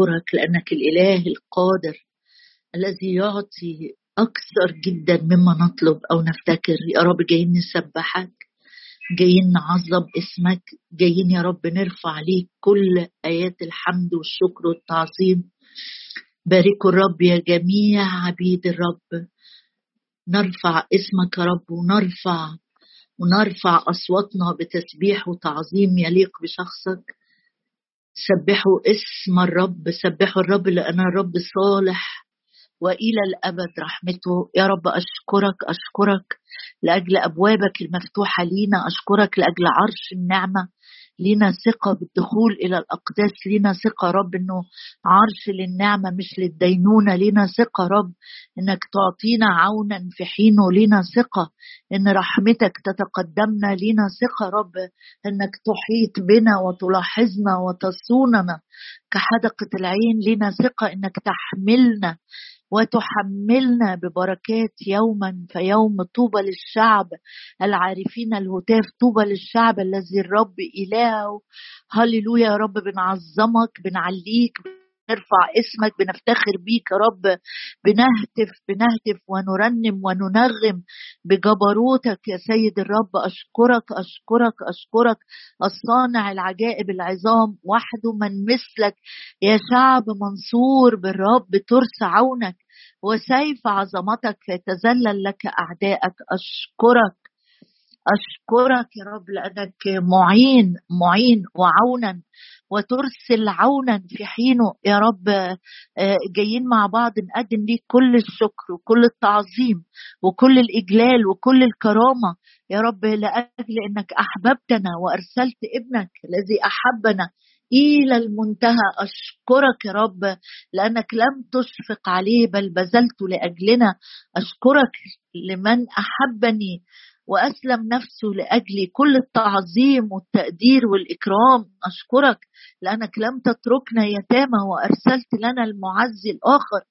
نشكرك لأنك الإله القادر الذي يعطي أكثر جدا مما نطلب أو نفتكر. يا رب جايين نسبحك جايين نعظم اسمك جايين يا رب نرفع ليك كل آيات الحمد والشكر والتعظيم. باركوا الرب يا جميع عبيد الرب. نرفع اسمك يا رب ونرفع ونرفع أصواتنا بتسبيح وتعظيم يليق بشخصك. سبحوا اسم الرب سبحوا الرب لأن الرب صالح. وإلى الأبد رحمته. يا رب أشكرك أشكرك لأجل أبوابك المفتوحة لينا أشكرك لأجل عرش النعمة. لينا ثقة بالدخول إلى الأقداس لينا ثقة رب إنه عرش للنعمة مش للدينونة لينا ثقة رب إنك تعطينا عونا في حينه لينا ثقة إن رحمتك تتقدمنا لينا ثقة رب إنك تحيط بنا وتلاحظنا وتصوننا كحدقة العين لينا ثقة إنك تحملنا وتحملنا ببركات يوما فيوم طوبى للشعب. العارفين الهتاف طوبى للشعب الذي الرب إلهه هللويا يا رب بنعظمك بنعليك بنرفع اسمك بنفتخر بيك يا رب بنهتف بنهتف ونرنم وننغم بجبروتك يا سيد الرب. أشكرك أشكرك أشكرك. الصانع العجائب العظام وحده من مثلك. يا شعب منصور بالرب ترس عونك وسيف عظمتك فيتذلل لك اعدائك أشكرك أشكرك يا رب لأنك معين معين وعونا. وترسل عونا في حينه. يا رب آه، جايين مع بعض نقدم ليك كل الشكر وكل التعظيم وكل الإجلال وكل الكرامة. يا رب لأجل أنك أحببتنا وأرسلت ابنك الذي أحبنا إلى المنتهى. أشكرك يا رب لأنك لم تشفق عليه بل بذلت لأجلنا. أشكرك لمن أحبني. وأسلم نفسه لاجلي كل التعظيم والتقدير والإكرام. أشكرك لأنك لم تتركنا يتامى وأرسلت لنا المعزي الآخر.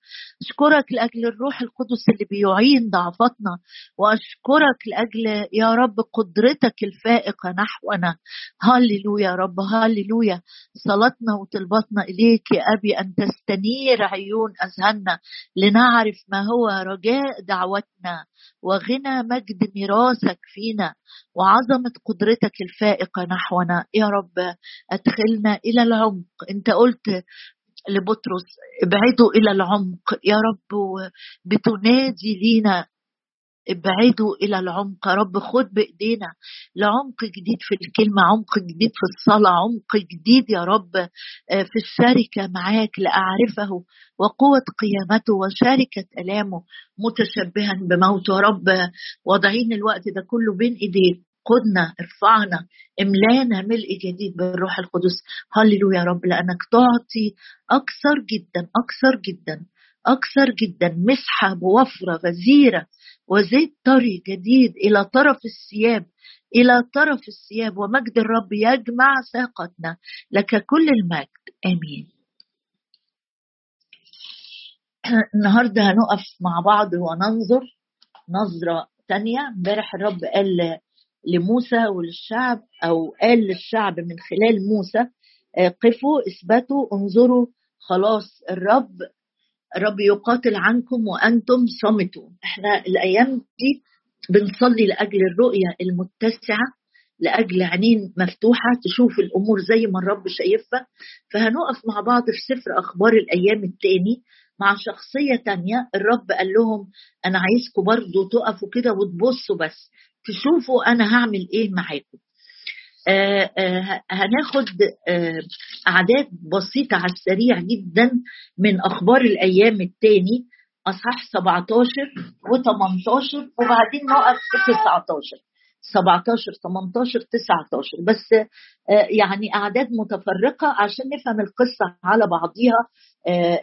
أشكرك لأجل الروح القدس اللي بيعين ضعفتنا وأشكرك لأجل يا رب قدرتك الفائقة نحونا. هللويا يا رب هللويا. صلاتنا وطلباتنا إليك يا أبي أن تستنير عيون أذهاننا لنعرف ما هو رجاء دعوتنا. وغنى مجد ميراثك فينا وعظمة قدرتك الفائقة نحونا. يا رب أدخلنا إلى العمق. أنت قلت لبطرس ابعدوا إلى العمق. يا رب بتنادي لينا ابعدوا إلى العمق. رب خد بإيدينا. لعمق جديد في الكلمة عمق جديد في الصلاة عمق جديد يا رب آه، في الشركة معاك لأعرفه وقوة قيامته وشركه ألامه متشبها بموته. يا رب واضعين الوقت ده كله بين ايديك قدنا ارفعنا املانا ملء جديد بالروح القدس. هللويا يا رب لأنك تعطي أكثر جدا أكثر جدا. أكثر جدا مسحة بوفرة غزيرة وزيت طري جديد إلى طرف الثياب إلى طرف الثياب ومجد الرب يجمع ساقتنا لك كل المجد. آمين. النهارده هنقف مع بعض وننظر نظرة تانية. امبارح الرب قال لموسى وللشعب أو قال للشعب من خلال موسى آه، قفوا اثبتوا انظروا خلاص الرب الرب يقاتل عنكم وأنتم صمتوا إحنا الأيام دي بنصلي لأجل الرؤية المتسعة لأجل عينين مفتوحة تشوف الأمور زي ما الرب شايفها. فهنقف مع بعض في سفر أخبار الأيام الثاني مع شخصية تانية. الرب قال لهم أنا عايزكم برضو تقفوا كده وتبصوا بس تشوفوا أنا هعمل إيه معاكم. هناخد آه، أعداد بسيطة على السريع جدا من أخبار الأيام الثاني أصحاح 17 و18 وبعدين نقف في 19 17 18 19 بس يعني أعداد متفرقة عشان نفهم القصة على بعضيها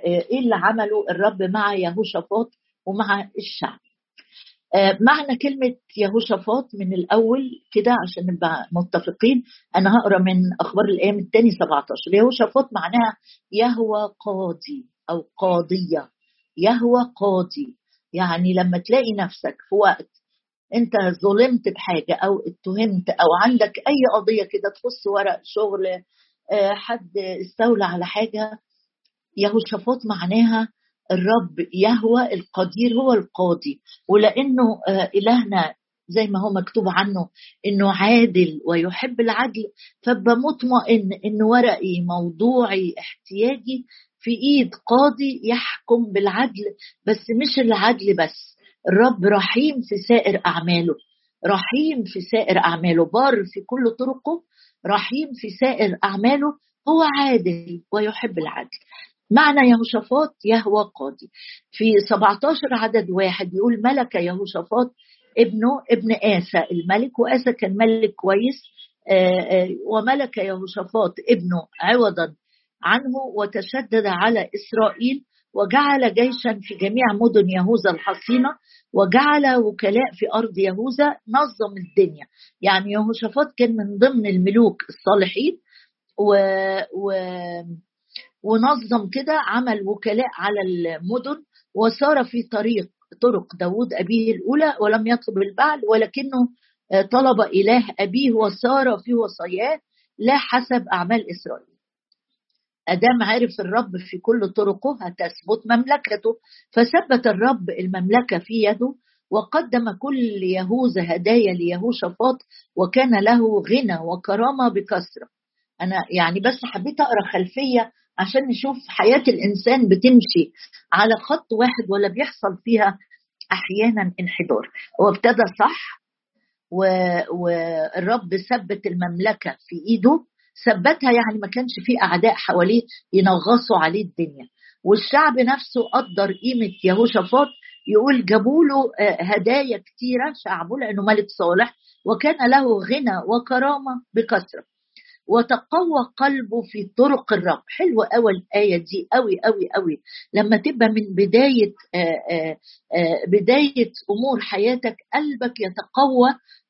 إيه اللي عمله الرب مع يهوشافاط ومع الشعب. آه، معنى كلمة يهوشافاط من الأول كده عشان نبقى متفقين أنا هقرأ من أخبار الأيام الثاني 17 يهوشافاط معناها يهوى قاضي أو قاضية. يهوى قاضي. يعني لما تلاقي نفسك في وقت أنت ظلمت بحاجة أو اتهمت أو عندك أي قضية كده تخص ورق شغل آه، حد استولى على حاجة يهوشافاط معناها الرب يهوى القدير هو القاضي. ولأنه آه، إلهنا زي ما هو مكتوب عنه إنه عادل ويحب العدل فابقى مطمئن إن ورقي موضوعي احتياجي في إيد قاضي يحكم بالعدل بس مش العدل بس. الرب رحيم في سائر أعماله. رحيم في سائر أعماله. بار في كل طرقه. رحيم في سائر أعماله. هو عادل ويحب العدل. معنى يهوشافاط يهوى قاضي في 17 عدد واحد يقول ملك يهوشافاط ابنه ابن آسى الملك وآسى كان ملك كويس آه، آه، وملك يهوشافاط ابنه عوضا عنه وتشدد على إسرائيل وجعل جيشا في جميع مدن يهوذا الحصينة وجعل وكلاء في أرض يهوذا نظم الدنيا. يعني يهوشافاط كان من ضمن الملوك الصالحين و, و ونظم كده عمل وكلاء على المدن وسار في طريق طرق داود أبيه الأولى ولم يطلب البعل ولكنه طلب إله أبيه وسار في وصاياه لا حسب أعمال إسرائيل. أدام عرف الرب في كل طرقه هتثبت مملكته فثبت الرب المملكة في يده وقدم كل يهوذا هدايا ليهوشافاط وكان له غنى وكرامة بكثرة. أنا يعني بس حبيت أقرأ خلفية عشان نشوف حياة الإنسان بتمشي على خط واحد ولا بيحصل فيها أحيانا انحدار. هو ابتدى صح والرب ثبت المملكة في إيده. ثبتها يعني ما كانش في أعداء حواليه ينغصوا عليه الدنيا. والشعب نفسه قدر قيمة يهوشافاط. يقول جابوا له آه، هدايا كتيرة شعبه لأنه ملك صالح. وكان له غنى وكرامة بكثرة. وتقوى قلبه في طرق الرب. حلوة أوي الآية دي أوي أوي أوي. لما تبقى من بداية آآ آه، آآ آه، بداية أمور حياتك قلبك يتقوى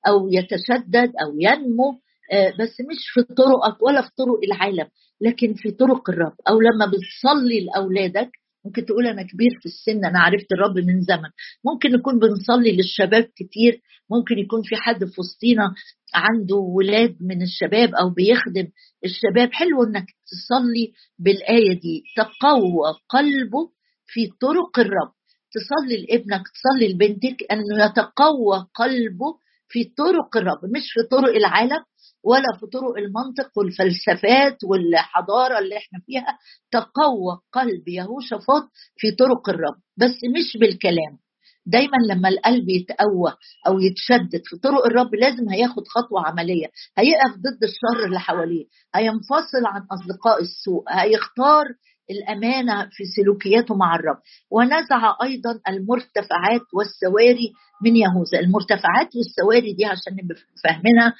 أو يتشدد أو ينمو آه، بس مش في طرقك ولا في طرق العالم لكن في طرق الرب. أو لما بتصلي لأولادك ممكن تقول أنا كبير في السن أنا عرفت الرب من زمن. ممكن نكون بنصلي للشباب كتير ممكن يكون في حد في وسطينا عنده ولاد من الشباب أو بيخدم الشباب. حلو إنك تصلي بالآية دي. تقوى قلبه في طرق الرب. تصلي لابنك تصلي لبنتك انه يتقوى قلبه في طرق الرب مش في طرق العالم. ولا في طرق المنطق والفلسفات والحضارة اللي إحنا فيها تقوى قلب يهوشافاط في طرق الرب. بس مش بالكلام. دايما لما القلب يتقوى أو يتشدد في طرق الرب لازم هياخد خطوة عملية. هيقف ضد الشر اللي حواليه. هينفصل عن أصدقاء السوء. هيختار الأمانة في سلوكياته مع الرب. ونزع أيضا المرتفعات والسواري من يهوذا. المرتفعات والسواري دي عشان نبقى فاهمينها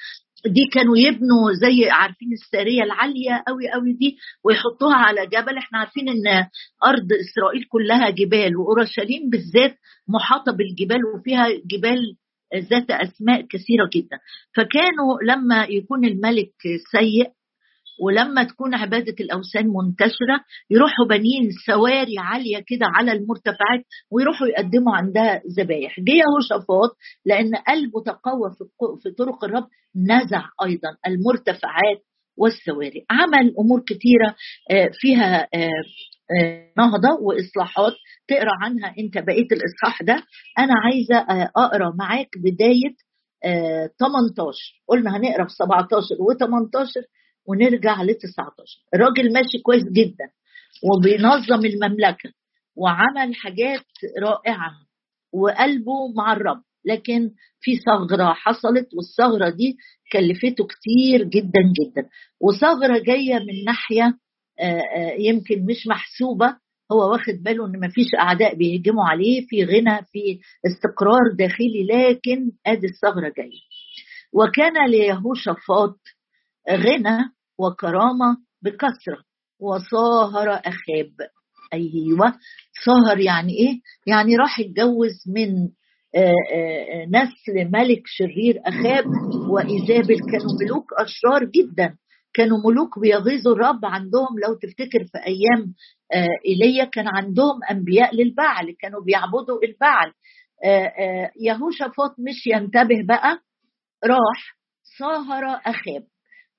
دي كانوا يبنوا زي عارفين الساريه العالية قوي قوي دي ويحطوها على جبل. إحنا عارفين إن أرض إسرائيل كلها جبال وأورشليم بالذات محاطة بالجبال وفيها جبال ذات أسماء كثيرة جدا. فكانوا لما يكون الملك سيء ولما تكون عبادة الأوثان منتشرة يروحوا بنين سواري عالية كده على المرتفعات ويروحوا يقدموا عندها ذبايح. جه يهوشافاط لأن قلبه تقوى في طرق الرب نزع أيضا المرتفعات والسواري. عمل أمور كثيرة آه، فيها آه، آه، نهضة وإصلاحات. تقرأ عنها أنت بقية الإصحاح ده. أنا عايزة أقرأ معاك بداية 18 قلنا هنقرأ في 17 و18 ونرجع ل 19 الراجل ماشي كويس جدا وبينظم المملكة وعمل حاجات رائعة وقلبه مع الرب لكن في ثغرة حصلت والثغرة دي كلفته كتير جدا جدا. وثغرة جاية من ناحية آه، آه، يمكن مش محسوبة. هو واخد باله إن مفيش أعداء بيهجموا عليه في غنى في استقرار داخلي لكن أدي الثغرة جاية. وكان ليهوشافاط غنى وكرامة بكثرة. وصاهر أخاب أيوة. صاهر يعني إيه؟ يعني راح يتجوز من آه، آه، نسل ملك شرير أخاب وإيزابل كانوا ملوك أشرار جدا. كانوا ملوك بيغيظوا الرب عندهم. لو تفتكر في أيام آه، إيليا كان عندهم أنبياء للبعل. كانوا بيعبدوا البعل. يهوشافاط مش ينتبه بقى. راح صاهر أخاب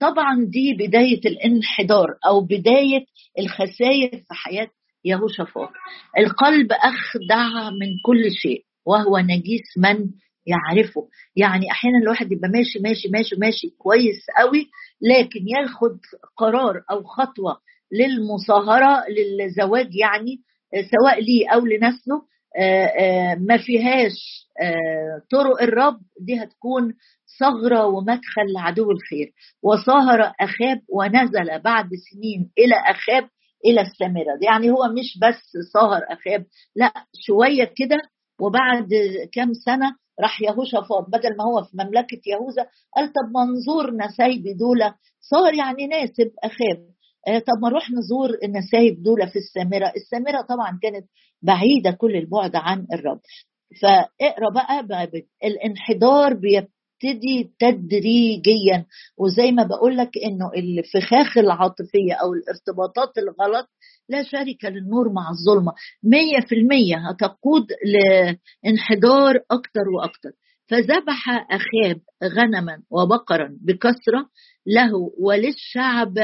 طبعا دي بداية الانحدار أو بداية الخسائر في حياة يهوشافاط. القلب أخدع من كل شيء وهو نجيس من يعرفه. يعني أحيانا الواحد يبقى ماشي ماشي ماشي ماشي كويس قوي لكن ياخد قرار أو خطوة للمصاهره للزواج يعني سواء ليه أو لنسله ما فيهاش آه، طرق الرب دي هتكون ثغرة ومدخل لعدو الخير. وصاهر أخاب ونزل بعد سنين إلى أخاب إلى السامرة. يعني هو مش بس صاهر أخاب لا شوية كده وبعد كام سنة راح يهوشافاط. بدل ما هو في مملكة يهوذا قال طب منظور نسايبي دول صار يعني ناسب أخاب. آه، طب ما نروح نزور النسايب دول في السامرة. السامرة طبعا كانت بعيدة كل البعد عن الرب فاقرأ بقى, بقى الانحدار بيبتدي تدريجيا. وزي ما بقول لك إنه الفخاخ العاطفية أو الارتباطات الغلط لا شركة للنور مع الظلمة. مية في المية هتقود لانحدار أكتر وأكتر. فذبح أخاب غنما وبقرا بكثرة له وللشعب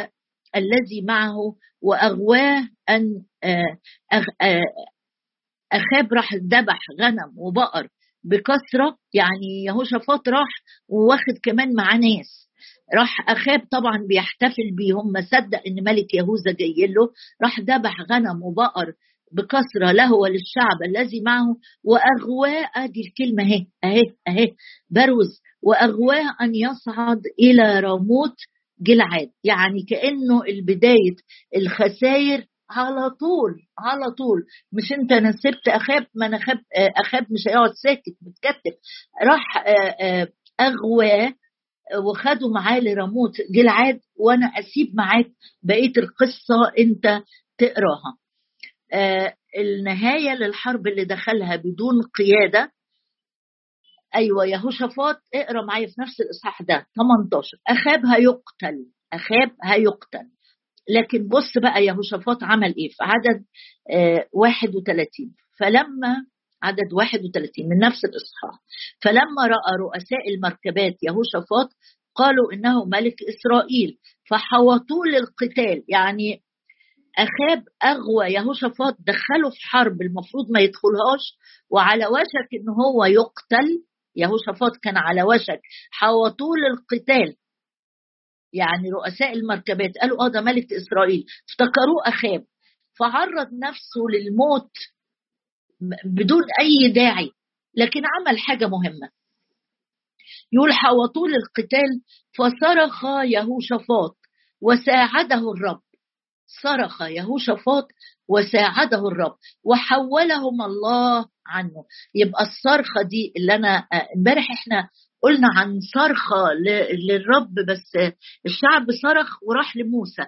الذي معه وأغواه أن آه، آه، أخاب راح ذبح غنم وبقر بكثرة يعني يهوشافاط راح وواخد كمان معاه ناس. راح أخاب طبعا بيحتفل بيهم ما صدق إن ملك يهوذا جاي له. راح ذبح غنم وبقر بكثرة له وللشعب الذي معه وأغواه أدي الكلمة أهي أهي أهي بروز وأغواه أن يصعد إلى راموت جلعاد. يعني كأنه البداية الخسائر على طول على طول. مش أنت نسبت اخاب ما أنا اخاب اخاب مش هيقعد ساكت متكتف. راح اغواه وخدوا معاه لراموت جلعاد وأنا أسيب معاك بقية القصة أنت تقراها. آه النهاية للحرب اللي دخلها بدون قيادة. أيوه يهوشافاط اقرأ معايا في نفس الإصحاح ده 18 أخاب هيقتل أخاب هيقتل. لكن بص بقى يهوشافاط عمل إيه؟ في عدد آه 31 فلما عدد 31 من نفس الإصحاح. فلما رأى رؤساء المركبات يهوشافاط قالوا إنه ملك إسرائيل. فحوطوه للقتال. يعني أخاب أغوى يهوشافاط دخله في حرب المفروض ما يدخلهاش وعلى وشك إن هو يقتل يهوشافاط كان على وشك. حوطوه للقتال يعني رؤساء المركبات قالوا آه ده ملك إسرائيل. افتكروه أخاب. فعرض نفسه للموت بدون أي داعي لكن عمل حاجة مهمة. يقول حوطوا القتال فصرخ يهوشافاط وساعده الرب. صرخ يهوشافاط وساعده الرب. وحولهم الله عنه. يبقى الصرخة دي اللي أنا امبارح إحنا قلنا عن صرخة للرب بس الشعب صرخ وراح لموسى.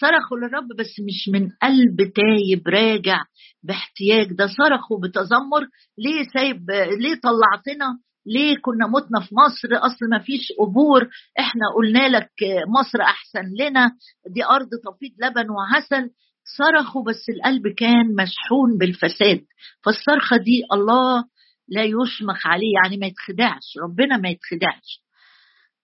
صرخوا للرب بس مش من قلب تايب راجع باحتياج. ده صرخوا بتذمر. ليه سايب ليه طلعتنا؟ ليه كنا متنا في مصر؟ أصل ما فيش قبور. إحنا قلنا لك مصر أحسن لنا. دي أرض تفيض لبن وعسل. صرخوا بس القلب كان مشحون بالفساد فالصرخة دي الله لا يشمخ عليه يعني ما يتخدعش ربنا ما يتخدعش.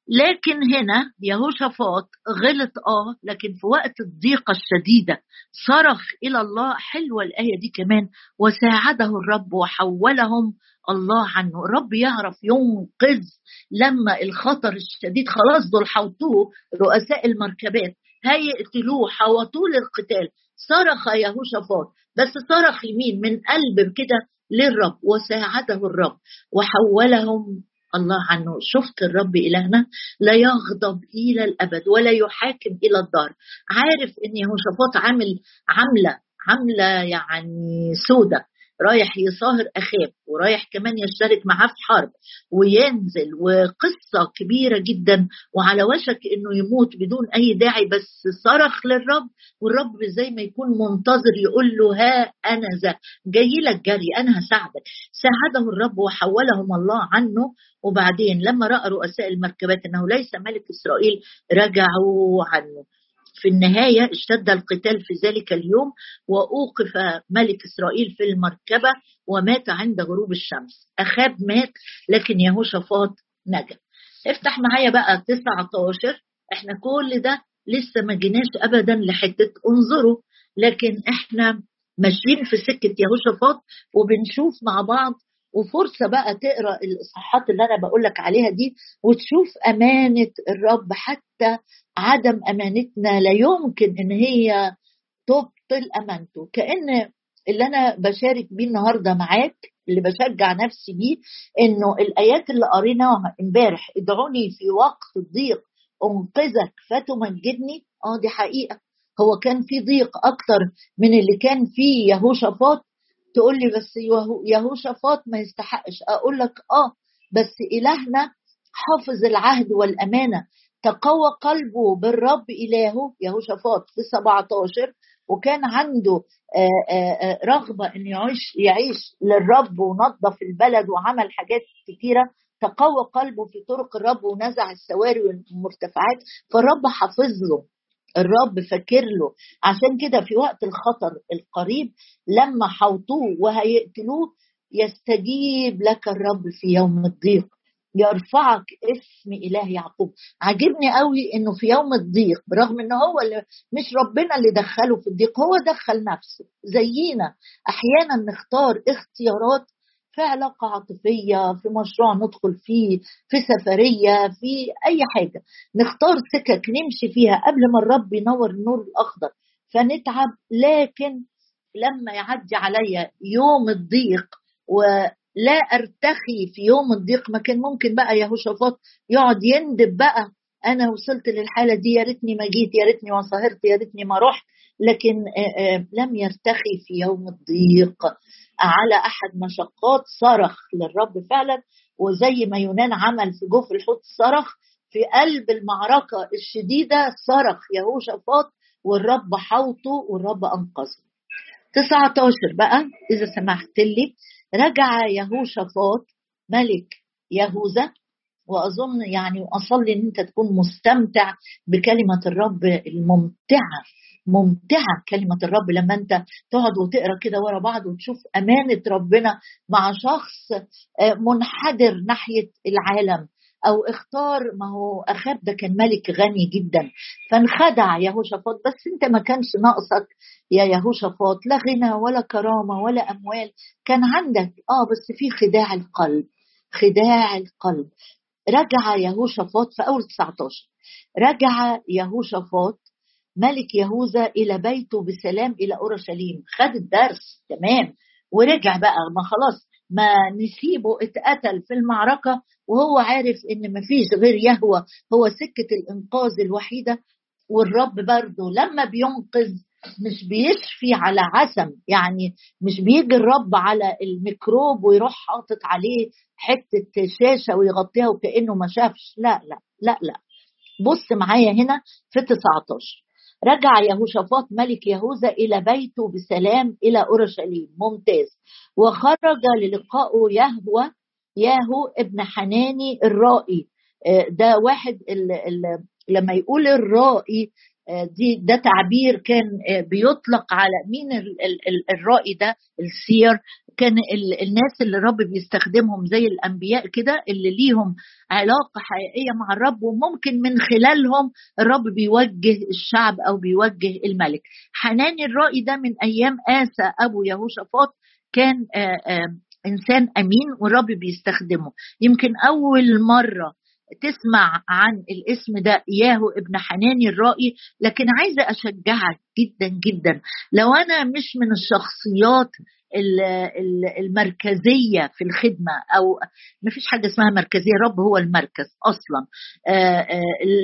لكن هنا يهوشافاط غلط آه لكن في وقت الضيقة الشديدة صرخ إلى الله حلوة الآية دي كمان وساعده الرب وحولهم الله عنه. الرب يعرف ينقذ لما الخطر الشديد خلاص دول حوطوه رؤساء المركبات هيقتلوه حوطوه للقتال. صرخ يهوشافاط. بس صرخ يمين من قلب كده للرب وساعده الرب وحولهم الله عنه. شفت الرب إلهنا؟ لا يغضب إلى الأبد ولا يحاكم إلى الدار. عارف إن يهوشافاط عامل عاملة عاملة يعني سودة. رايح يصاهر أخاب ورايح كمان يشترك معاه في حرب وينزل وقصة كبيرة جدا وعلى وشك إنه يموت بدون أي داعي بس صرخ للرب والرب زي ما يكون منتظر يقول له ها أنا ذا جاي لك جري أنا هساعدك. ساعده الرب وحولهم الله عنه وبعدين لما رأى رؤساء المركبات إنه ليس ملك إسرائيل رجعوا عنه. في النهاية اشتد القتال في ذلك اليوم وأوقف ملك إسرائيل في المركبة ومات عند غروب الشمس. أخاب مات لكن يهوشافاط نجا. افتح معايا بقى 19 إحنا كل ده لسه ما جيناش ابدا لحتة انظروا. لكن إحنا ماشيين في سكة يهوشافاط وبنشوف مع بعض وفرصة بقى تقرأ الإصحاحات اللي أنا بقول لك عليها دي وتشوف أمانة الرب حتى عدم أمانتنا لا يمكن إن هي تبطل أمانته. كأن اللي أنا بشارك بيه النهاردة معاك اللي بشجع نفسي بيه إنه الآيات اللي قريناها إمبارح ادعوني في وقت الضيق أنقذك فتمجدني. آه دي حقيقة. هو كان في ضيق أكتر من اللي كان فيه يهوشافاط تقول لي بس يهوشافاط ما يستحقش. أقول لك آه بس إلهنا حافظ العهد والأمانة. تقوى قلبه بالرب إلهه يهوشافاط في 17 وكان عنده رغبة انه يعيش يعيش للرب ونظف البلد وعمل حاجات كثيره تقوى قلبه في طرق الرب ونزع السواري والمرتفعات. فالرب حافظ له. الرب فاكر له. عشان كده في وقت الخطر القريب لما حوطوه وهيقتلوه يستجيب لك الرب في يوم الضيق. يرفعك اسم إله يعقوب. عجبني قوي إنه في يوم الضيق برغم إن هو اللي مش ربنا اللي دخله في الضيق هو دخل نفسه. زينا أحيانا نختار اختيارات في علاقة عاطفية في مشروع ندخل فيه في سفرية في أي حاجة. نختار سكك نمشي فيها قبل ما الرب ينور النور الأخضر. فنتعب لكن لما يعدي عليا يوم الضيق ولا أرتخي في يوم الضيق ما كان ممكن بقى يهوشافاط يقعد يندب بقى أنا وصلت للحالة دي يا ريتني ما جيت يا ريتني ما سهرت يا ريتني ما رحت. لكن لم يرتخي في يوم الضيق. على أحد مشقات صرخ للرب فعلا وزي ما يونان عمل في جوف الحوت صرخ في قلب المعركة الشديدة صرخ يهوشافاط والرب حوطه والرب أنقذه. 19 بقى إذا سمحت لي رجع يهوشافاط ملك يهوذا وأظن يعني أصلي إن أنت تكون مستمتع بكلمة الرب الممتعة. ممتعة كلمة الرب لما انت تقعد وتقرأ كده ورا بعض وتشوف أمانة ربنا مع شخص آه، منحدر ناحية العالم أو اختار ما هو أخاب ده كان ملك غني جدا. فانخدع يهوشافاط بس انت ما كانش ناقصك يا يهوشافاط لا غنى ولا كرامة ولا أموال كان عندك. آه بس في خداع القلب خداع القلب. رجع يهوشافاط في أول 19 رجع يهوشافاط ملك يهوذا إلى بيته بسلام إلى أورشليم خد الدرس تمام ورجع بقى ما خلاص ما نسيبه اتقتل في المعركة وهو عارف إن ما فيش غير يهوى هو سكة الإنقاذ الوحيدة والرب برضه لما بينقذ مش بيشفي على عسم يعني مش بيجي الرب على الميكروب ويروح حاطط عليه حتة شاشة ويغطيها وكأنه ما شافش لا لا لا لا. بص معايا هنا في 19 رجع يهوشافاط ملك يهوذا إلى بيته بسلام إلى أورشليم. ممتاز. وخرج للقائه يهوى ياهو ابن حناني الرائي. آه، ده واحد ال لما يقول الرائي دي ده تعبير كان آه، بيطلق على مين الرائي ده؟ السير. كان الناس اللي الرب بيستخدمهم زي الأنبياء كده اللي ليهم علاقة حقيقية مع الرب وممكن من خلالهم الرب بيوجه الشعب أو بيوجه الملك. حناني الرائي ده من أيام آسى أبو يهوشافاط كان إنسان أمين والرب بيستخدمه. يمكن أول مرة تسمع عن الاسم ده ياهو ابن حناني الرائي. لكن عايزة أشجعك جدا جدا. لو أنا مش من الشخصيات المركزية في الخدمة أو ما فيش حاجة اسمها مركزية الرب هو المركز أصلا. آه، آه،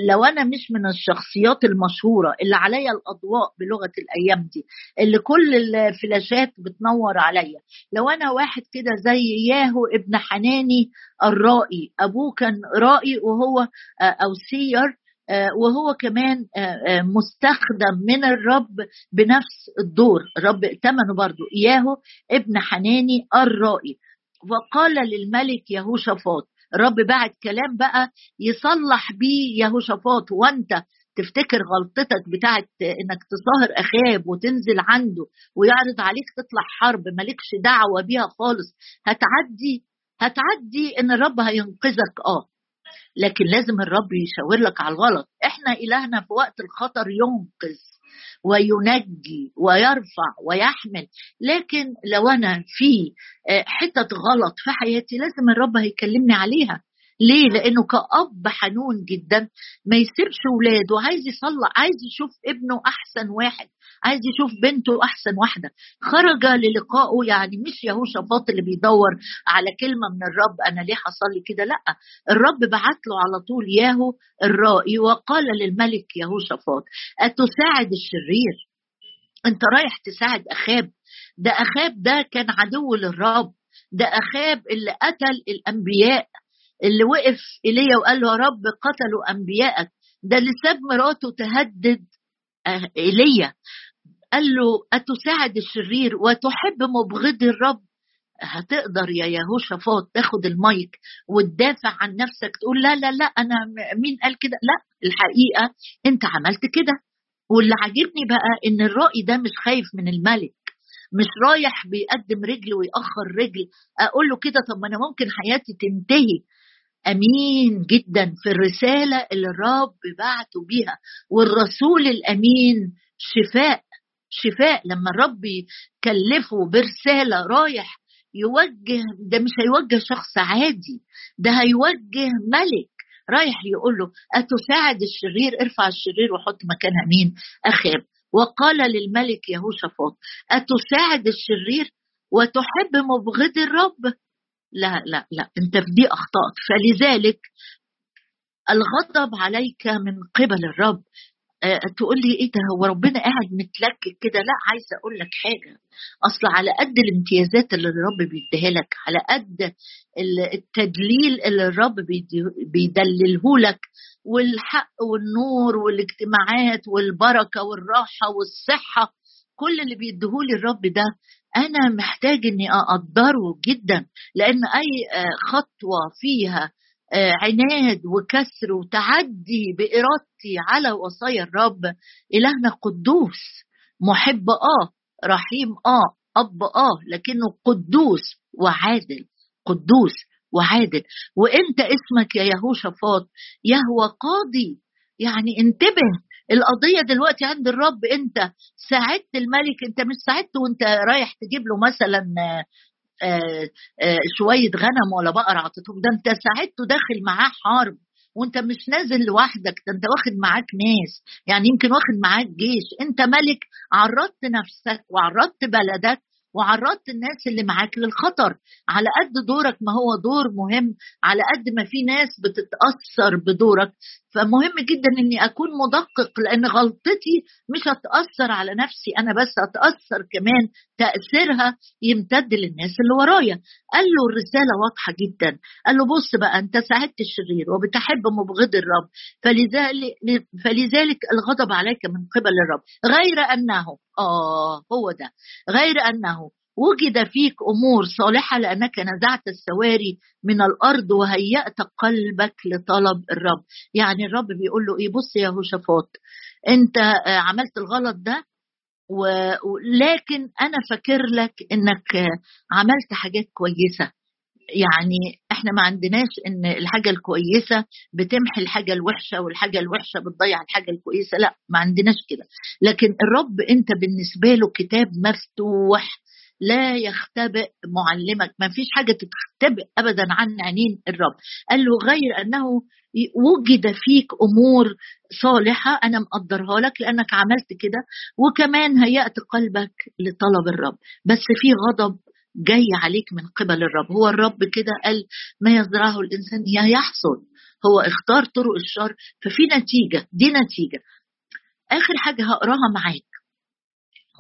لو أنا مش من الشخصيات المشهورة اللي عليا الأضواء بلغة الأيام دي اللي كل الفلاشات بتنور عليا. لو أنا واحد كده زي ياهو ابن حناني الرائي أبوه كان رائي وهو آه، أو سير وهو كمان آه، آه، مستخدم من الرب بنفس الدور. الرب ائتمنه برضو. إياه ابن حناني الرائي. وقال للملك يهوشافاط الرب بعد كلام بقى يصلح بيه يهوشافاط. وانت تفتكر غلطتك بتاعت إنك تصاهر اخاب وتنزل عنده ويعرض عليك تطلع حرب مالكش دعوة بيها خالص. هتعدي هتعدي إن الرب هينقذك. آه لكن لازم الرب يشاور لك على الغلط. إحنا إلهنا في وقت الخطر ينقذ وينجي ويرفع ويحمل. لكن لو أنا في حتت غلط في حياتي لازم الرب هيكلمني عليها. ليه؟ لأنه كأب حنون جدا. ما يسيبش ولاده. عايز يصلح عايز يشوف ابنه أحسن واحد. عايز يشوف بنته أحسن واحدة. خرج للقائه يعني مش يهوشافاط اللي بيدور على كلمة من الرب أنا ليه حصل لي كده؟ لأ. الرب بعت له على طول ياهو الرائي وقال للملك يهوشافاط أتساعد الشرير؟ أنت رايح تساعد أخاب. ده أخاب ده كان عدو للرب. ده أخاب اللي قتل الأنبياء. اللي وقف ايليا وقال له يا رب قتلوا انبيائك ده اللي ساب مراته تهدد آه، ايليا قال له أتساعد الشرير وتحب مبغض الرب؟ هتقدر يا يهوشافاط تاخد المايك وتدافع عن نفسك تقول لا لا لا أنا مين قال كده؟ لا الحقيقة أنت عملت كده. واللي عاجبني بقى إن الرأي ده مش خايف من الملك مش رايح بيقدم رجل ويأخر رجل. أقول له كده طب ما أنا ممكن حياتي تنتهي. امين جدا في الرسالة اللي الرب بعته بيها. والرسول الأمين شفاء شفاء لما الرب يكلفه برسالة رايح يوجه ده مش هيوجه شخص عادي ده هيوجه ملك رايح يقول له أتساعد الشرير؟ ارفع الشرير وحط مكانها مين أخاب. وقال للملك يهوشافاط أتساعد الشرير وتحب مبغض الرب؟ لا لا لا انت في دي اخطات فلذلك الغضب عليك من قبل الرب. أه تقول لي إيه ده؟ هو ربنا قاعد متلكك كده. لا عايزه أقول لك حاجة. أصل على قد الامتيازات اللي الرب بيديها لك على قد التدليل اللي الرب بيدلله لك والحق والنور والاجتماعات والبركة والراحة والصحة كل اللي بيديهولي الرب ده أنا محتاج إني أقدره جدا لأن أي آه، خطوة فيها آه، عناد وكسر وتعدي بإرادتي على وصايا الرب إلهنا قدوس محب آه رحيم آه أب آه لكنه قدوس وعادل قدوس وعادل. وإنت اسمك يا يهوشافاط يهوى قاضي. يعني انتبه القضية دلوقتي عند الرب انت ساعدت الملك انت مش ساعدته وانت رايح تجيب له مثلا آه، آه، شوية غنم ولا بقر عطيتهم ده انت ساعدته داخل معاه حرب وانت مش نازل لوحدك ده انت واخد معاك ناس يعني يمكن واخد معاك جيش انت ملك عرضت نفسك وعرضت بلدك وعرضت الناس اللي معاك للخطر على قد دورك ما هو دور مهم على قد ما في ناس بتتأثر بدورك فمهم جدا إني أكون مدقق لأن غلطتي مش هتأثر على نفسي أنا بس هتأثر كمان تأثيرها يمتد للناس اللي ورايا. قال له الرسالة واضحة جدا. قال له بص بقى أنت ساعدت الشرير وبتحب مبغض الرب فلذلك فلذلك الغضب عليك من قبل الرب. غير أنه آه هو ده. غير أنه وجد فيك أمور صالحة لأنك نزعت السواري من الأرض وهيأت قلبك لطلب الرب. يعني الرب بيقول له إيه؟ بص يا هوشافاط أنت آه، عملت الغلط ده ولكن أنا فاكر لك إنك عملت حاجات كويسة. يعني إحنا ما عندناش إن الحاجة الكويسة بتمحي الحاجة الوحشة والحاجة الوحشة بتضيع الحاجة الكويسة لا ما عندناش كده. لكن الرب أنت بالنسبة له كتاب مفتوح لا يختبئ معلمك. ما فيش حاجة تختبئ أبدا عن عينين الرب. قال له غير أنه وجد فيك أمور صالحة أنا مقدرها لك لأنك عملت كده وكمان هيأت قلبك لطلب الرب. بس في غضب جاي عليك من قبل الرب. هو الرب كده قال ما يزرعه الإنسان يحصل هو اختار طرق الشر ففي نتيجة دي نتيجة. آخر حاجة هقراها معاك.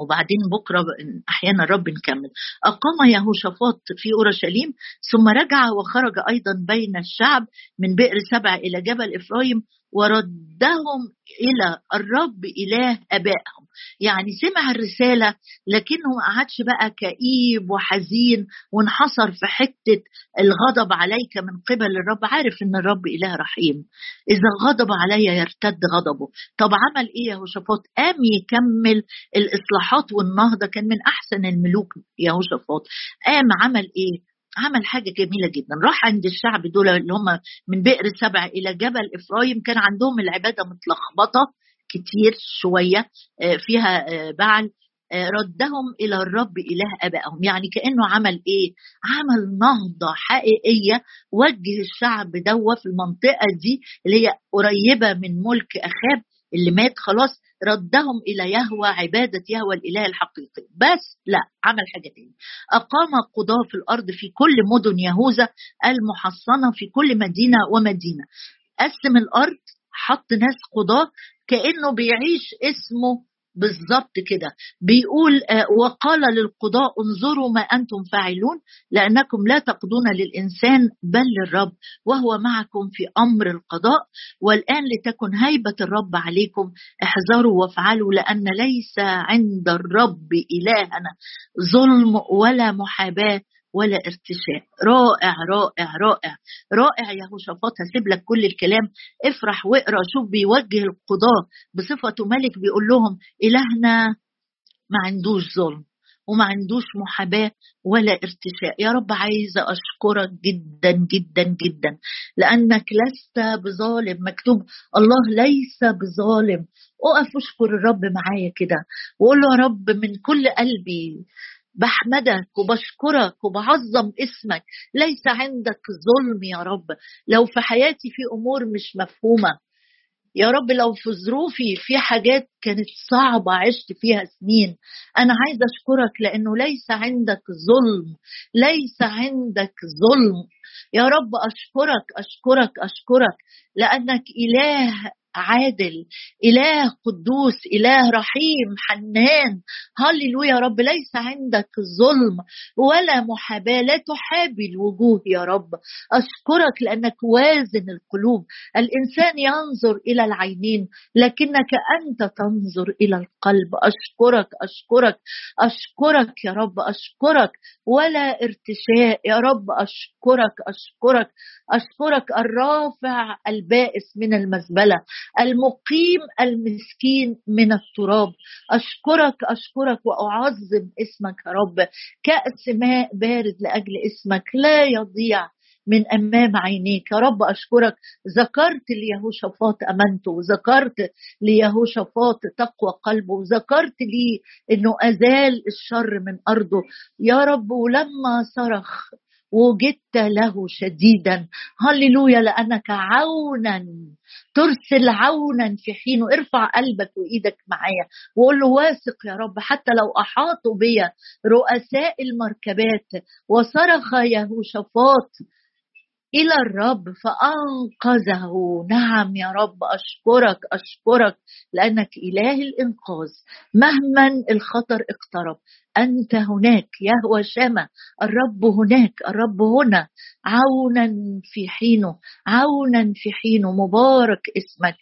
وبعدين بكرة أحيانا الرب نكمل. أقام يهوشافاط في أورشليم ثم رجع وخرج أيضا بين الشعب من بئر سبع إلى جبل إفرايم وردهم إلى الرب إله آبائهم. يعني سمع الرسالة لكنه ما قعدش بقى كئيب وحزين وانحصر في حتة الغضب عليك من قبل الرب عارف إن الرب إله رحيم. إذا غضب علي يرتد غضبه. طب عمل إيه يا هوشافاط قام يكمل الإصلاحات والنهضة كان من أحسن الملوك يا هوشافاط قام عمل إيه؟ عمل حاجة جميلة جدا. راح عند الشعب دول اللي هم من بئر سبع إلى جبل إفرايم كان عندهم العبادة متلخبطة كتير شوية فيها بعل ردهم إلى الرب إله أبائهم. يعني كأنه عمل إيه؟ عمل نهضة حقيقية وجه الشعب دوا في المنطقة دي اللي هي قريبة من ملك أخاب. اللي مات خلاص ردهم إلى يهوى عبادة يهوى الإله الحقيقي. بس لا عمل حاجة تاني. أقام قضاة في الأرض في كل مدن يهوذا المحصنة في كل مدينة ومدينة. قسم الأرض حط ناس قضاة كأنه بيعيش اسمه بالظبط كده. بيقول آه، وقال للقضاء انظروا ما أنتم فاعلون لأنكم لا تقضون للإنسان بل للرب وهو معكم في أمر القضاء. والآن لتكن هيبة الرب عليكم احذروا وافعلوا لأن ليس عند الرب إلهنا ظلم ولا محاباة. ولا ارتشاء. رائع رائع رائع. رائع يا هوشافاط هسيب لك كل الكلام. افرح واقرأ شوف بيوجه القضاة بصفته ملك بيقول لهم إلهنا ما عندوش ظلم وما عندوش محاباة ولا ارتشاء. يا رب عايزة أشكرك جدا جدا جدا. لأنك لست بظالم. مكتوب الله ليس بظالم. أقف أشكر الرب معايا كده وقول له يا رب من كل قلبي بحمدك وبشكرك وبعظم اسمك. ليس عندك ظلم يا رب. لو في حياتي في أمور مش مفهومة. يا رب لو في ظروفي في حاجات كانت صعبة عشت فيها سنين. أنا عايزة أشكرك لأنه ليس عندك ظلم. ليس عندك ظلم. يا رب أشكرك أشكرك أشكرك. لأنك إله عادل إله قدوس إله رحيم حنان. هللويا يا رب ليس عندك ظلم ولا محاباة لا تحابي الوجوه يا رب. أشكرك لأنك وازن القلوب. الإنسان ينظر إلى العينين لكنك أنت تنظر إلى القلب. أشكرك أشكرك أشكرك يا رب أشكرك. ولا ارتشاء يا رب أشكرك أشكرك. أشكرك الرافع البائس من المزبلة. المقيم المسكين من التراب. أشكرك أشكرك وأعظم اسمك يا رب. كأس ماء بارد لأجل اسمك لا يضيع من أمام عينيك. يا رب أشكرك. ذكرت ليهوشافاط امانته وذكرت ليهوشافاط تقوى قلبه. وذكرت لي إنه أزال الشر من أرضه. يا رب ولما صرخ وجدت له شديدا. هللويا لأنك عونا ترسل عونا في حينه ارفع قلبك وإيدك معايا. وقول له واثق يا رب حتى لو أحاطوا بي رؤساء المركبات وصرخ يهوشافاط إلى الرب فأنقذه. نعم يا رب أشكرك أشكرك لأنك إله الإنقاذ. مهما الخطر اقترب أنت هناك يهوى شما الرب هناك الرب هنا. عونا في حينه عونا في حينه مبارك اسمك.